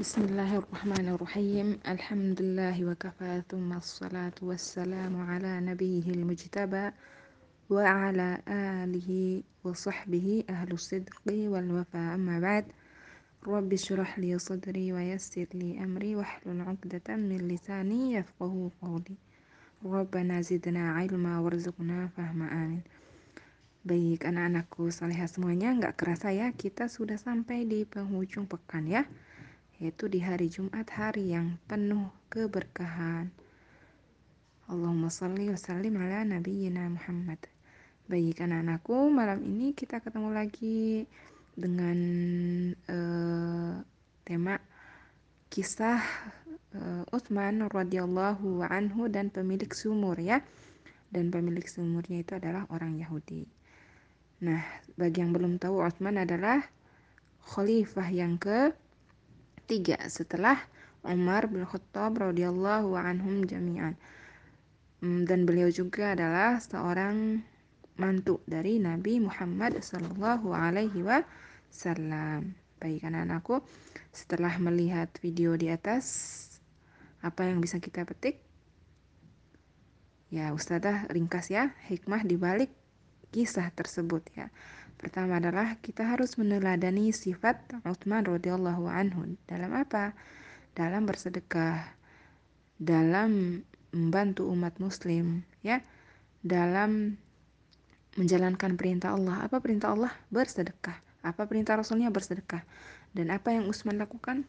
بسم الله الرحمن الرحيم. الحمد لله وكفى ثم الصلاة والسلام على نبيه المجتبى وعلى آله وصحبه أهل الصدق والوفاء. أما بعد رب اشرح لي صدري ويسر لي أمري واحلل عقدة من لساني يفقه قولي. ربنا زدنا علما وارزقنا فهما. آمين. Baik anak-anakku salihah semuanya, nggak kerasa ya kita sudah sampai di penghujung pekan ya. Yaitu di hari Jumat hari yang penuh keberkahan. Allahumma salli wa sallim ala nabiyyina Muhammad. Baik anak-anakku, malam ini kita ketemu lagi dengan uh, tema kisah uh, Utsman radhiyallahu anhu dan pemilik sumur ya. Dan pemilik sumurnya itu adalah orang Yahudi. Nah, bagi yang belum tahu Utsman adalah khalifah yang ke tiga setelah Umar bin Khattab radhiyallahu anhum jami'an. Hmm, dan beliau juga adalah seorang mantu dari Nabi Muhammad sallallahu alaihi wasallam. Baik anak-anakku, setelah melihat video di atas, apa yang bisa kita petik? Ya, Ustazah ringkas ya, hikmah di balik kisah tersebut ya. Pertama adalah kita harus meneladani sifat Utsman radhiyallahu anhu dalam apa? Dalam bersedekah, dalam membantu umat muslim, ya. Dalam menjalankan perintah Allah. Apa perintah Allah? Bersedekah. Apa perintah Rasulnya? Bersedekah. Dan apa yang Utsman lakukan?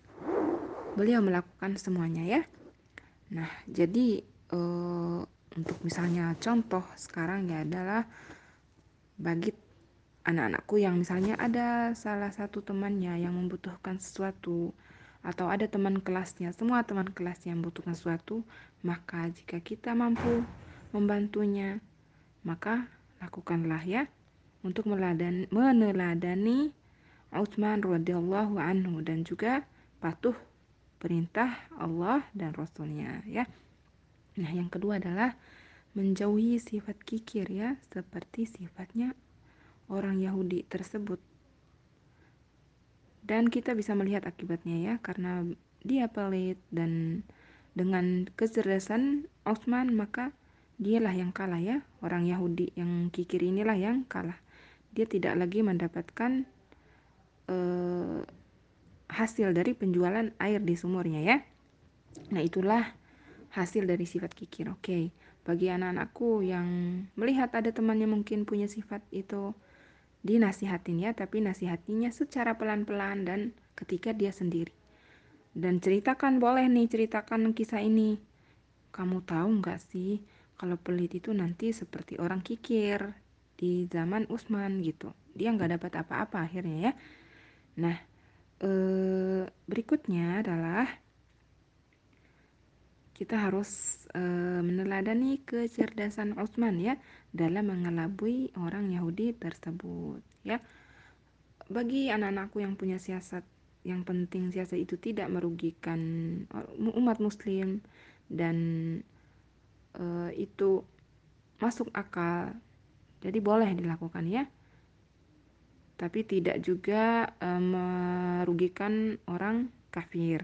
Beliau melakukan semuanya ya. Nah, jadi uh, untuk misalnya contoh sekarang ya adalah bagi anak-anakku yang misalnya ada salah satu temannya yang membutuhkan sesuatu atau ada teman kelasnya, semua teman kelasnya yang membutuhkan sesuatu, maka jika kita mampu membantunya, maka lakukanlah ya untuk meneladani Utsman radhiyallahu anhu dan juga patuh perintah Allah dan Rasulnya ya. Nah yang kedua adalah menjauhi sifat kikir ya seperti sifatnya orang Yahudi tersebut. Dan kita bisa melihat akibatnya ya, karena dia pelit dan dengan kecerdasan Osman maka dialah yang kalah ya, orang Yahudi yang kikir inilah yang kalah. Dia tidak lagi mendapatkan uh, hasil dari penjualan air di sumurnya ya. Nah itulah hasil dari sifat kikir. Oke, bagi anak-anakku yang melihat ada temannya mungkin punya sifat itu dinasihatin ya tapi nasihatinya secara pelan-pelan dan ketika dia sendiri. Dan ceritakan boleh nih ceritakan kisah ini. Kamu tahu nggak sih kalau pelit itu nanti seperti orang kikir di zaman Usman gitu? Dia nggak dapat apa-apa akhirnya ya. Nah ee, berikutnya adalah kita harus e, meneladani kecerdasan Utsman ya dalam mengelabui orang Yahudi tersebut ya. Bagi anak-anakku yang punya siasat yang penting siasat itu tidak merugikan umat muslim dan e, itu masuk akal. Jadi boleh dilakukan ya. Tapi tidak juga e, merugikan orang kafir.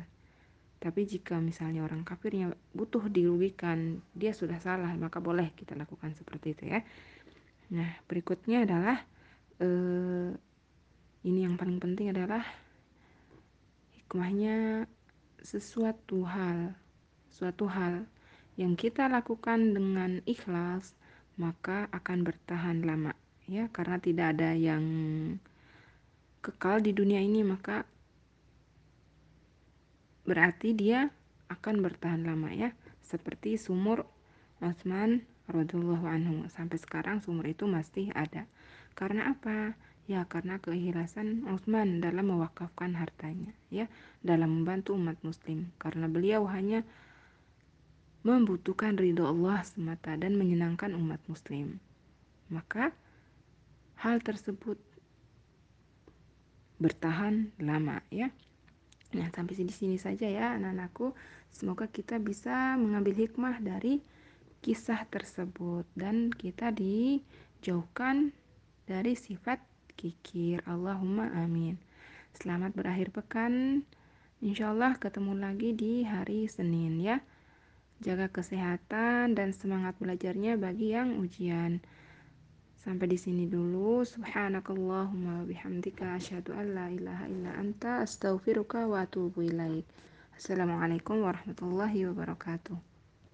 Tapi jika misalnya orang kafirnya butuh dirugikan, dia sudah salah, maka boleh kita lakukan seperti itu ya. Nah, berikutnya adalah eh, ini yang paling penting adalah hikmahnya sesuatu hal, suatu hal yang kita lakukan dengan ikhlas, maka akan bertahan lama ya, karena tidak ada yang kekal di dunia ini, maka berarti dia akan bertahan lama ya. Seperti sumur Utsman radhiyallahu anhu. Sampai sekarang sumur itu masih ada. Karena apa? Ya karena keikhlasan Utsman dalam mewakafkan hartanya ya. Dalam membantu umat muslim. Karena beliau hanya membutuhkan ridho Allah semata dan menyenangkan umat muslim. Maka hal tersebut bertahan lama ya Nah, sampai di sini saja ya anak-anakku. Semoga kita bisa mengambil hikmah dari kisah tersebut dan kita dijauhkan dari sifat kikir. Allahumma amin. Selamat berakhir pekan. Insya Allah ketemu lagi di hari Senin ya. Jaga kesehatan dan semangat belajarnya bagi yang ujian. Sampai di sini dulu. Subhanakallahumma bihamdika asyhadu an la ilaha illa anta astaghfiruka wa atubu ilaik. Assalamualaikum warahmatullahi wabarakatuh.